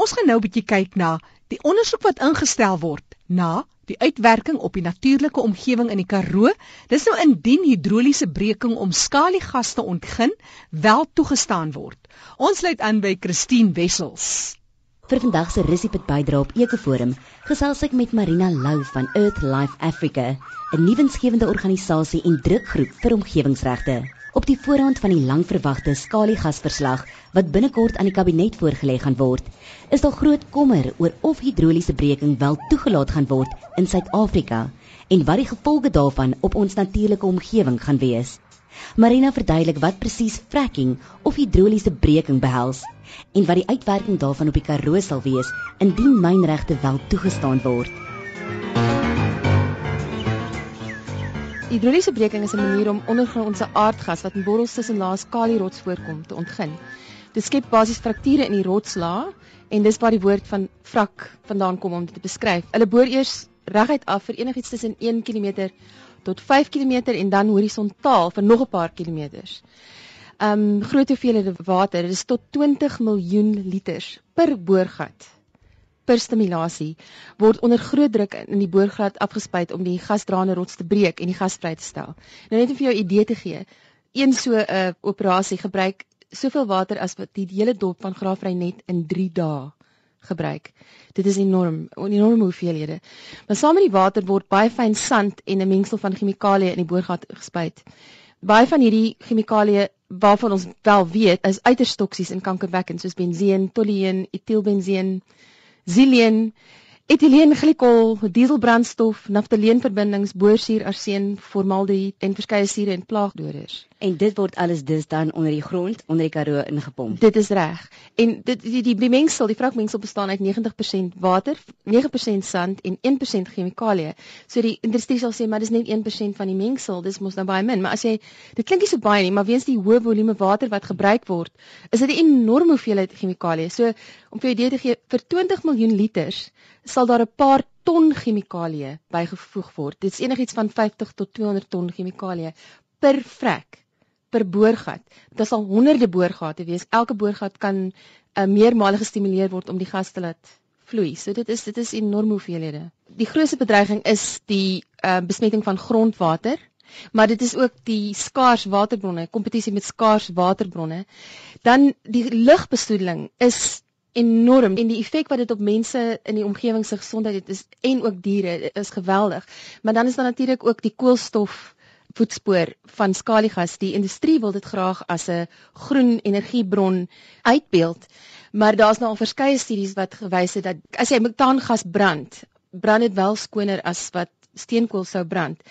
Ons gaan nou 'n bietjie kyk na die ondersoek wat ingestel word na die uitwerking op die natuurlike omgewing in die Karoo. Dis nou indien hidroliese breking om skaliegas te ontgin wel toegestaan word. Ons sluit aan by Christine Wessels. Vir vandag se Rissipit bydra op Ekoforum gesels ek met Marina Lou van Earth Life Africa, 'n nuwensgewende organisasie en drukgroep vir omgewingsregte. Op die voorhand van die langverwagte skaliegasverslag wat binnekort aan die kabinet voorgelê gaan word, is daar groot kommer oor of hidroliese breking wel toegelaat gaan word in Suid-Afrika en wat die gevolge daarvan op ons natuurlike omgewing gaan wees. Marina verduidelik wat presies fracking of hidroliese breking behels en wat die uitwerking daarvan op die Karoo sal wees indien mynregte wel toegestaan word. Hidroliese breking is 'n manier om ondergrondse aardgas wat in borrels tussen laas kalierots voorkom te ontgin. Dit skep basies frakture in die rotslaag en dis waar die woord van frak vandaan kom om dit te beskryf. Hulle boor eers reguit af vir enigiets tussen 1 km tot 5 km en dan horisontaal vir nog 'n paar kilometers. Um groot hoeveelhede water, dit is tot 20 miljoen liters per boorgat stimulasie word onder groot druk in die boorgat afgespuit om die gasdraande rots te breek en die gas vry te stel. Nou net om vir jou 'n idee te gee, een so 'n uh, operasie gebruik soveel water as wat die hele dop van Graafry net in 3 dae gebruik. Dit is enorm, 'n enorme hoeveelhede. Maar saam met die water word baie fyn sand en 'n mengsel van chemikalieë in die boorgat gespuit. Baie van hierdie chemikalieë waarvan ons wel weet, is uiters toksies en kankerwekkend soos benseen, tolueen, etielbenseen, xyleen, etileenglikol, dieselbrandstof, naftaleenverbindings, boorsuur, arseen, formaldehied en verskeie sure en plaagdoders. En dit word alles dus dan onder die grond, onder die Karoo ingepomp. Dit is reg. En dit die die, die mengsel, die vragmengsel bestaan uit 90% water, 9% sand en 1% chemikalieë. So die industrie sal sê maar dis net 1% van die mengsel, dis mos nou baie min, maar as jy dit klink nie so baie nie, maar weens die hoë volume water wat gebruik word, is dit 'n enorme hoeveelheid chemikalieë. So om vir jou idee te gee, vir 20 miljoen liters sal daar 'n paar ton chemikalieë bygevoeg word. Dit is enigiets van 50 tot 200 ton chemikalieë per vrek per boorgat. Dit sal honderde boorgate wees. Elke boorgat kan uh, meermale gestimuleer word om die gas te laat vloei. So dit is dit is enorm hoeveelhede. Die grootste bedreiging is die uh, besmetting van grondwater, maar dit is ook die skaars waterbronne, kompetisie met skaars waterbronne. Dan die lugbesoedeling is enorm en die effek wat dit op mense in die omgewing se gesondheid het is en ook diere is geweldig. Maar dan is daar natuurlik ook die koolstof voetspoor van skaliegas. Die industrie wil dit graag as 'n groen energiebron uitbeeld. Maar daar's nou al verskeie studies wat gewys het dat as jy metaangas brand, brand dit wel skoner as wat steenkool sou brand.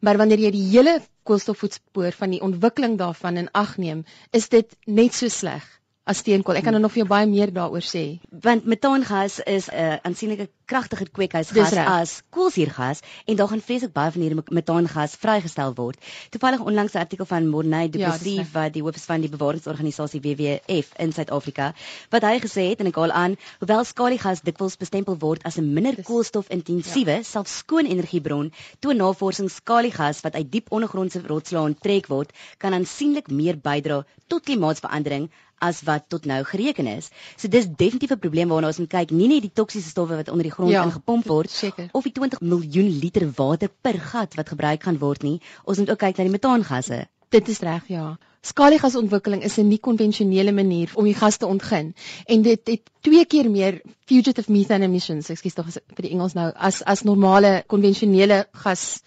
Maar wanneer jy die hele koolstofvoetspoor van die ontwikkeling daarvan in ag neem, is dit net so sleg as steenkool. Ek kan nou nog vir jou baie meer daaroor sê. Want metaangas is 'n uh, aansienlike kragtiger kweekhuisgas as koolsuurgas en daar gaan vreeslik baie van hierdie metaangas vrygestel word. Toevallig onlangs 'n artikel van Morney Du Plessis ja, wat die hoof is van die bewaringsorganisasie WWF in Suid-Afrika wat hy gesê het en ek haal aan, hoewel skaliegas dikwels bestempel word as 'n minder koolstofintensiewe, ja. selfs skoon energiebron, toon navorsing skaliegas wat uit diep ondergrondse rotslae onttrek word, kan aansienlik meer bydra tot klimaatsverandering as wat tot nou gereken is. So dis definitief 'n probleem waarna ons moet kyk, nie net die toksiese stowwe wat onder die grond ja, ingepomp word seker. of die 20 miljoen liter water per gat wat gebruik gaan word nie. Ons moet ook kyk na die metaangasse. Dit is reg, ja. Skaliegasontwikkeling is 'n nie konvensionele manier om die gas te ontgin en dit het twee keer meer fugitive methane emissions, ekskuus tog vir die Engels nou, as as normale konvensionele gas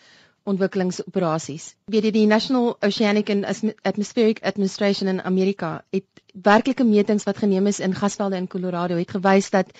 ontwikkelingsoperasies. Weet jy die National Oceanic and Atmospheric Administration in Amerika het werklike metings wat geneem is in gasvelde in Colorado het gewys dat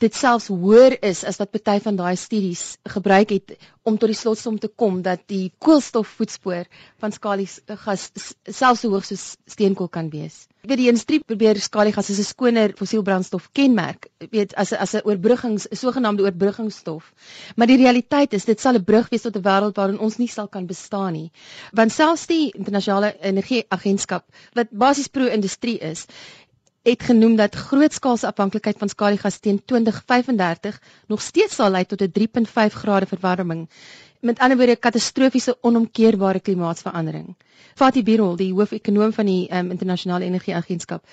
dit selfs hoër is as wat party van daai studies gebruik het om tot die slotsom te kom dat die koolstofvoetspoor van skaliegas selfs so hoog soos steenkool kan wees. Ek weet die industrie probeer skaliegas as 'n skoner fossielbrandstof kenmerk, weet as 'n as 'n oorbruggings sogenaamde oorbruggingsstof. Maar die realiteit is dit sal 'n brug wees tot 'n wêreld waarin ons nie sal kan bestaan nie. Want selfs die internasionale energieagentskap wat basies pro-industrie is, het genoem dat grootskaalse afhanklikheid van skaliegas teen 2035 nog steeds sal lei tot 'n 3.5 grade verwarming. Met ander woorde, katastrofiese onomkeerbare klimaatsverandering. Fatih Birol, die hoof-ekonoom van die um, internasionale energieagentskap,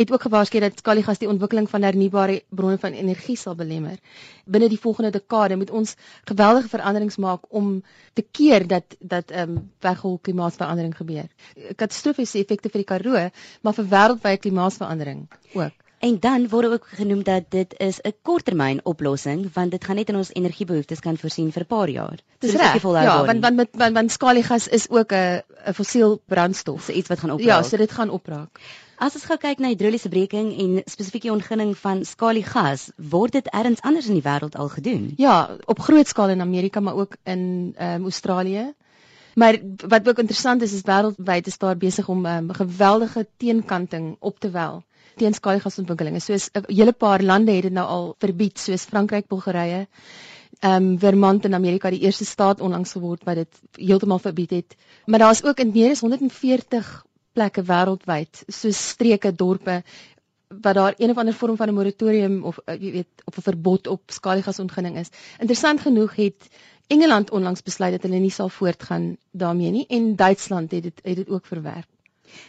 het ook gewaarsku dat skaliegas die ontwikkeling van hernubare bronne van energie sal belemmer. Binne die volgende dekade moet ons geweldige veranderings maak om te keer dat dat ehm um, weghol klimaatsverandering gebeur. Katastrofiese effekte vir die Karoo, maar vir wêreldwye klimaatsverandering ook. En dan word ook genoem dat dit is 'n korttermyn oplossing want dit gaan net in ons energiebehoeftes kan voorsien vir 'n paar jaar. Dis so reg. Ja, want want met want, want skaliegas is ook 'n 'n fossiel brandstof, so iets wat gaan opraak. Ja, so dit gaan opraak. As ons gou kyk na hidroliese breking en spesifiek die ontginning van skaliegas, word dit elders anders in die wêreld al gedoen? Ja, op groot skaal in Amerika, maar ook in ehm um, Australië. Maar wat ook interessant is, is wêreldwyd is daar besig om 'n um, geweldige teenkanting op te wel teen skaalgasontwikkelinge. Soos 'n hele paar lande het dit nou al verbied, soos Frankryk, Bulgarië. Ehm um, Vermont in Amerika die eerste staat onlangs geword wat dit heeltemal verbied het. Maar daar is ook in meer as 140 plekke wêreldwyd, soos streke, dorpe wat daar een of ander vorm van 'n moratorium of uh, jy weet of 'n verbod op skaalgasontginning is. Interessant genoeg het Engeland onlangs besluit dat hulle nie sal voortgaan daarmee nie en Duitsland het dit het dit ook verwerp.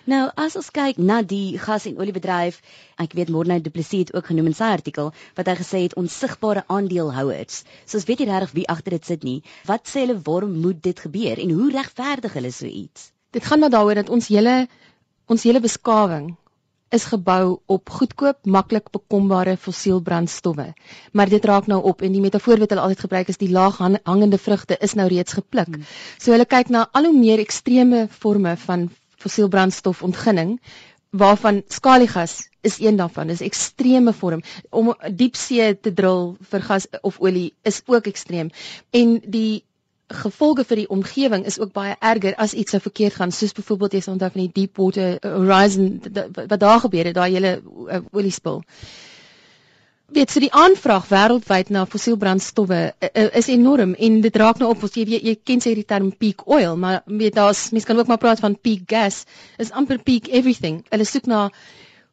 Nou as ons kyk na die gas en oliebedryf, ek weet Morne Du Plessis het ook genoem in sy artikel wat hy gesê het onsigbare aandeelhouers. So ons weet nie regtig wie agter dit sit nie. Wat sê hulle waarom moet dit gebeur en hoe regverdig hulle so iets? Dit gaan maar daaroor dat ons hele ons hele beskawing is gebou op goedkoop, maklik bekombare fossielbrandstowwe. Maar dit raak nou op en die metafoor wat hulle altyd gebruik is die laag hangende vrugte is nou reeds gepluk. Hmm. So hulle kyk na al hoe meer ekstreme forme van fossielbrandstof ontginning waarvan skaliegas is een daarvan. Dis ekstreme vorm om diepsee te drill vir gas of olie is ook ekstreem. En die gevolge vir die omgewing is ook baie erger as iets sou verkeerd gaan soos byvoorbeeld jy sê onthou van die Deepwater Horizon wat daar gebeur het, daai hele uh, olie spil weet so die aanvraag wêreldwyd na fossielbrandstowwe uh, is enorm en dit raak nou op jy, jy, jy ken sê die term peak oil maar weet daar's mense kan ook maar praat van peak gas is amper peak everything. Hulle soek na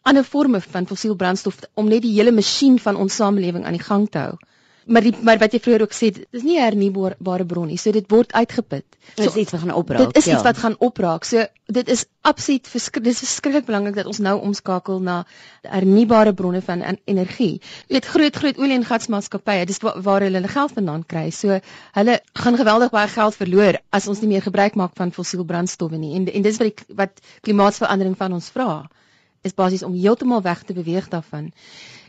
ander forme van fossielbrandstof om net die hele masjien van ons samelewing aan die gang te hou maar die maar wat jy vroeër ook sê dis nie hernubare bron nie so dit word uitgeput. So dit is iets wat gaan opraak dit is ja. iets wat gaan opraak. So dit is absoluut verskrik dis verskriklik belangrik dat ons nou omskakel na hernubare bronne van energie. Jy weet groot groot olie en gasmaatskappye dis waar, waar hulle hulle geld vandaan kry. So hulle gaan geweldig baie geld verloor as ons nie meer gebruik maak van fossiel brandstowwe nie. En en dis wat die wat klimaatsverandering van ons vra is basies om heeltemal weg te beweeg daarvan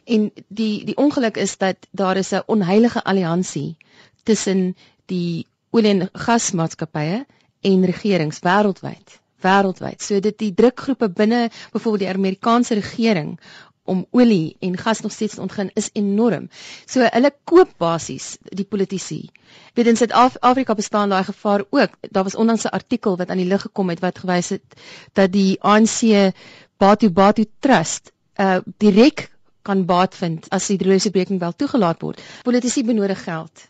En die die ongeluk is dat daar is 'n onheilige alliansie tussen die olie en gasmaatskappye en regerings wêreldwyd. Wêreldwyd. So dit die drukgroepe binne byvoorbeeld die Amerikaanse regering om olie en gas nog steeds te ontgin is enorm. So hulle koop basies die politici. Weet in Suid-Afrika bestaan daai gevaar ook. Daar was onlangs 'n artikel wat aan die lig gekom het wat gewys het dat die ANC Batu Batu Trust uh direk kan baat vind as die hidroliese breking wel toegelaat word. Politici benodig geld.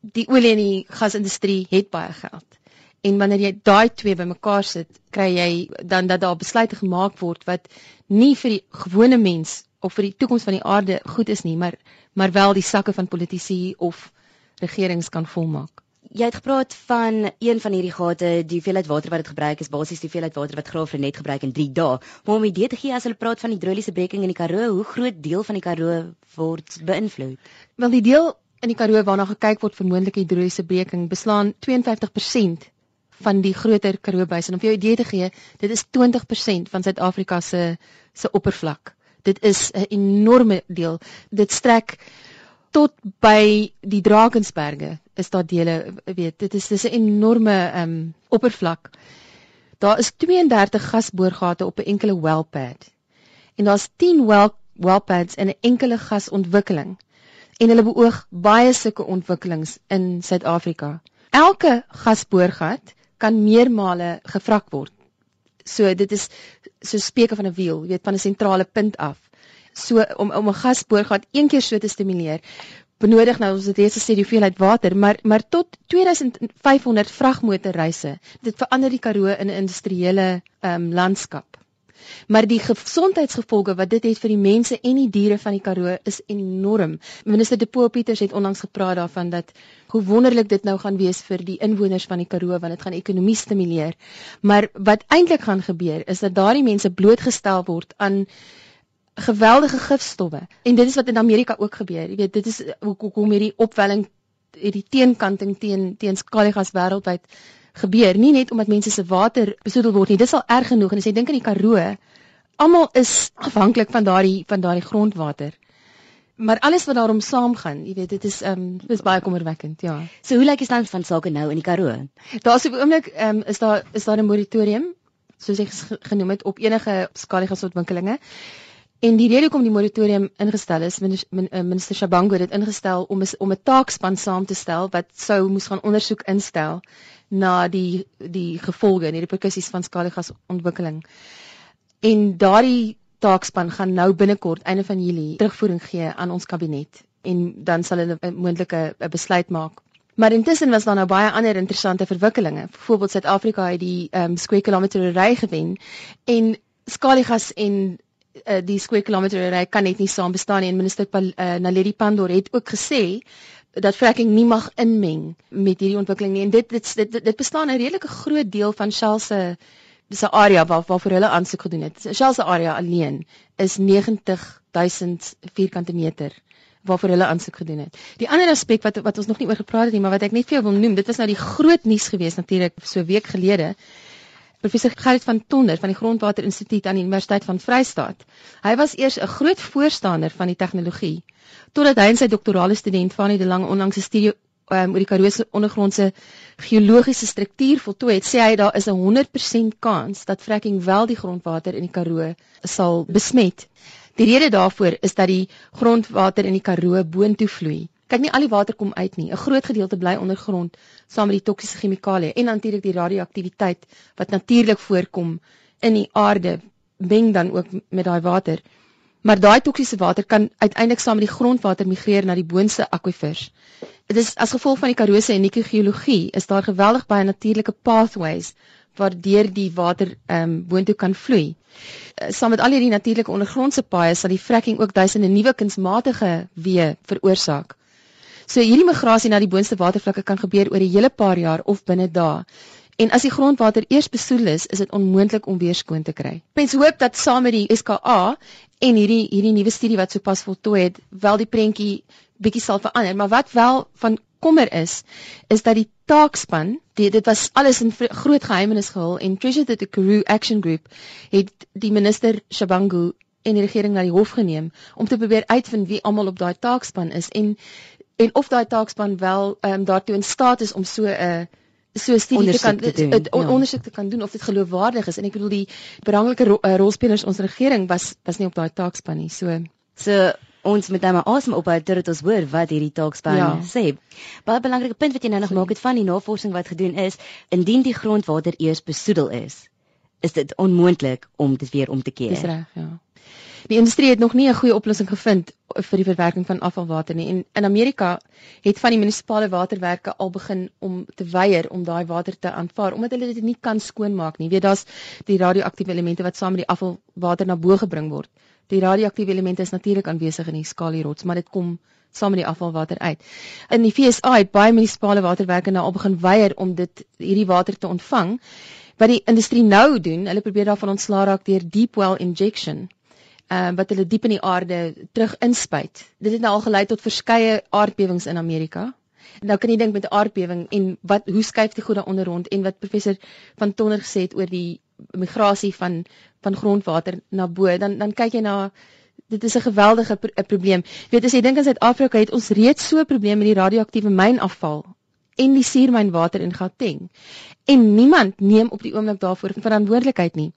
Die olie en die gasindustrie het baie geld. En wanneer jy daai twee bymekaar sit, kry jy dan dat daar besluite gemaak word wat nie vir die gewone mens of vir die toekoms van die aarde goed is nie, maar maar wel die sakke van politici of regerings kan volmaak jy het gepraat van een van hierdie gate, die hoeveelheid water wat dit gebruik is basies die hoeveelheid water wat Graaf net gebruik in 3 dae. Maar om 'n idee te gee as hulle praat van hidroliese breking in die Karoo, hoe groot deel van die Karoo word beïnvloed? Wel die deel in die Karoo waarna gekyk word vir moontlike hidroliese breking beslaan 52% van die groter Karoo basin. Om vir jou 'n idee te gee, dit is 20% van Suid-Afrika se se oppervlak. Dit is 'n enorme deel. Dit strek tot by die Drakensberge is daar dele weet dit is dis 'n enorme um oppervlak. Daar is 32 gasboorgate op 'n enkele wellpad. En daar's 10 well wellpads in 'n enkele gasontwikkeling. En hulle beoog baie sulke ontwikkelings in Suid-Afrika. Elke gasboorgat kan meermale gevrak word. So dit is so speke van 'n wiel, weet van 'n sentrale punt af so om om 'n gasboorgat een keer so te stimuleer benodig nou ons het reeds gesê die hoeveelheid water maar maar tot 2500 vragmotorreise dit verander die Karoo in 'n industriële um, landskap. Maar die gesondheidsgevolge wat dit het vir die mense en die diere van die Karoo is enorm. Minister De Poel Pieters het onlangs gepraat daarvan dat hoe wonderlik dit nou gaan wees vir die inwoners van die Karoo want dit gaan ekonomie stimuleer. Maar wat eintlik gaan gebeur is dat daardie mense blootgestel word aan geweldige gifstowwe. En dit is wat in Amerika ook gebeur. Jy weet, dit is hoekom hierdie opwelling hierdie teenkanting teen teen skaligas wêreldwyd gebeur. Nie net omdat mense se water besoedel word nie. Dis al erg genoeg en as jy dink aan die Karoo, almal is afhanklik van daardie van daardie grondwater. Maar alles wat daarom saamgaan, jy weet, dit is ehm um, dis baie kommerwekkend, ja. So hoe lyk die stand van sake nou in die Karoo? Daar's op oomblik ehm um, is daar is daar 'n moratorium soos ek genoem het op enige skaligasontwikkelinge. En die rede hoekom die moratorium ingestel is, eh, minister Shabango het dit ingestel om is, om 'n taakspan saam te stel wat sou moes gaan ondersoek instel na die die gevolge en die reperkusies van skaligasontwikkeling. En daardie taakspan gaan nou binnekort einde van Julie terugvoering gee aan ons kabinet en dan sal hulle 'n moontlike 'n besluit maak. Maar intussen was daar nou baie ander interessante verwikkelinge. Byvoorbeeld Suid-Afrika het die ehm um, square kilometer ry gewen en skaligas en uh, die square kilometer ry kan net nie saam bestaan nie en minister uh, Naledi Pandor het ook gesê dat fracking nie mag inmeng met hierdie ontwikkeling nie en dit dit dit, dit bestaan 'n redelike groot deel van Shell se dis 'n area waar waarvoor hulle aansoek gedoen het. Shell se area alleen is 90000 vierkante meter waarvoor hulle aansoek gedoen het. Die ander aspek wat wat ons nog nie oor gepraat het nie, maar wat ek net vir jou wil noem, dit was nou die groot nuus geweest natuurlik so week gelede. Professor Gerrit van Tonder van die Grondwater Instituut aan die Universiteit van Vryheid. Hy was eers 'n groot voorstander van die tegnologie totdat hy en sy doktorale student Fanie de Lange onlangs 'n studie um, oor die Karoo se ondergrondse geologiese struktuur voltooi het, sê hy daar is 'n 100% kans dat fracking wel die grondwater in die Karoo sal besmet. Die rede daarvoor is dat die grondwater in die Karoo boontoe vloei. Kyk nie al die water kom uit nie. 'n Groot gedeelte bly ondergrond saam met die toksiese chemikalieë en natuurlik die radioaktiwiteit wat natuurlik voorkom in die aarde meng dan ook met daai water. Maar daai toksiese water kan uiteindelik saam met die grondwater migreer na die boonste akwifers. Dit is as gevolg van die Karoo se unieke geologie is daar geweldig baie natuurlike pathways waardeur die water ehm um, boontoe kan vloei. Uh, saam met al hierdie natuurlike ondergrondse paaie sal die fracking ook duisende nuwe kunsmatige weë veroorsaak. So hierdie migrasie na die boonste watervlakke kan gebeur oor 'n hele paar jaar of binne dae. En as die grondwater eers besoedel is, is dit onmoontlik om weer skoon te kry. Mens hoop dat saam met die SKA en hierdie hierdie nuwe studie wat sopas voltooi het, wel die prentjie bietjie sal verander, maar wat wel van kommer is, is dat die taakspan, die, dit was alles in groot geheimenis gehul en Treasure the Karoo Action Group het die minister Shabangu en die regering na die hof geneem om te probeer uitvind wie almal op daai taakspan is en en of daai taakspan wel ehm um, daartoe in staat is om so 'n uh, so studie te kan dit ja. ondersoek te kan doen of dit geloofwaardig is en ek bedoel die belangrike ro uh, rolspelers ons regering was was nie op daai taakspan nie so so ons moet nou maar asem ophou terwyl ons hoor wat hierdie taakspan ja. sê. Baie belangrike punt wat jy nou nog maak het van die navorsing wat gedoen is, indien die grondwater eers besoedel is, is dit onmoontlik om dit weer om te keer. Dis reg, ja. Die industrie het nog nie 'n goeie oplossing gevind vir die verwerking van afvalwater nie. En in Amerika het van die munisipale waterwerke al begin om te weier om daai water te aanvaar omdat hulle dit nie kan skoonmaak nie. Jy weet daar's die radioaktiewe elemente wat saam met die afvalwater na bo gebring word. Die radioaktiewe elemente is natuurlik aanwesig in die skalierots, maar dit kom saam met die afvalwater uit. In die FSA het baie munisipale waterwerke nou al begin weier om dit hierdie water te ontvang. Wat die industrie nou doen, hulle probeer daarvan ontslaa raak deur deep well injection. Uh, wat hulle diep in die aarde terug inspuit. Dit het nou al gelei tot verskeie aardbewings in Amerika. Nou kan jy dink met 'n aardbewing en wat hoe skuif die goed daaronder rond en wat professor van Tonner gesê het oor die migrasie van van grondwater na bo, dan dan kyk jy na dit is 'n geweldige pro probleem. Jy weet as jy dink aan Suid-Afrika het ons reeds so 'n probleem met die radioaktiewe mynafval en die suurmynwater in Gauteng. En niemand neem op die oomblik daarvoor verantwoordelikheid nie.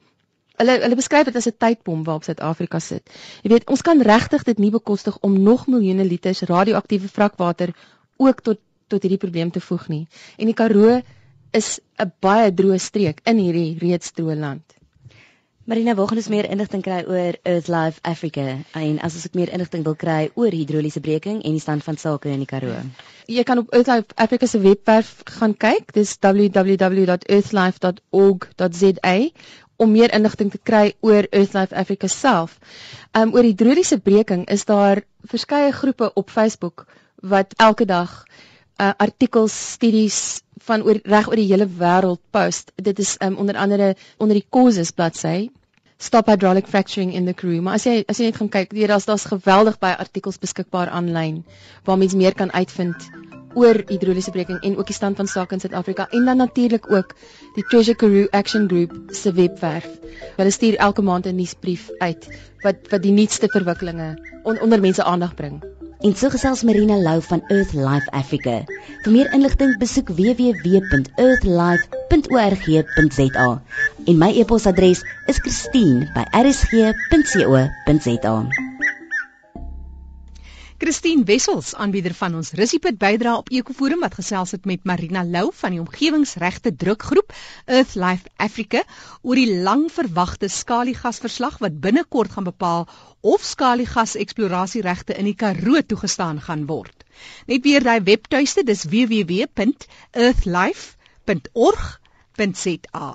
Hulle hulle beskryf dit as 'n tydbom waarop Suid-Afrika sit. Jy weet, ons kan regtig dit nie bekostig om nog miljoene liters radioaktiewe vrakwater ook tot tot hierdie probleem te voeg nie. En die Karoo is 'n baie droë streek in hierdie reeds droë land. Marina, waar gaan ons meer inligting kry oor Earth Life Africa en as ons ook meer inligting wil kry oor hidroliese breking en die stand van sake in die Karoo? Jy kan op Earth Life Africa se webwerf gaan kyk. Dis www.earthlife.org.za om meer inligting te kry oor Earth Life Africa self. Um oor hidroliese breking is daar verskeie groepe op Facebook wat elke dag uh, artikels, studies van oor reg oor die hele wêreld post. Dit is um, onder andere onder die causes bladsy stop hydraulic fracturing in the Karoo. Maar as jy as jy net gaan kyk, daar's daar's geweldig baie artikels beskikbaar aanlyn waar mens meer kan uitvind oor hidroliese breking en ook die stand van sake in Suid-Afrika en dan natuurlik ook die Treasure Karoo Action Group se webwerf. Hulle stuur elke maand 'n nuusbrief uit wat wat die nuutste verwikkelinge on, onder mense aandag bring. En so gesels Marina Lou van Earth Life Africa. Vir meer inligting besoek www.earthlife.org.za. En my e-posadres is christine@rsg.co.za. Christine Wessels, aanbieder van ons Rissipit bydra op Ekoforum wat gesels het met Marina Lou van die omgewingsregte drukgroep Earth Life Africa oor die lang verwagte skaliegasverslag wat binnekort gaan bepaal of skaliegas eksplorasieregte in die Karoo toegestaan gaan word. Net weer daai webtuiste, dis www.earthlife.org.za.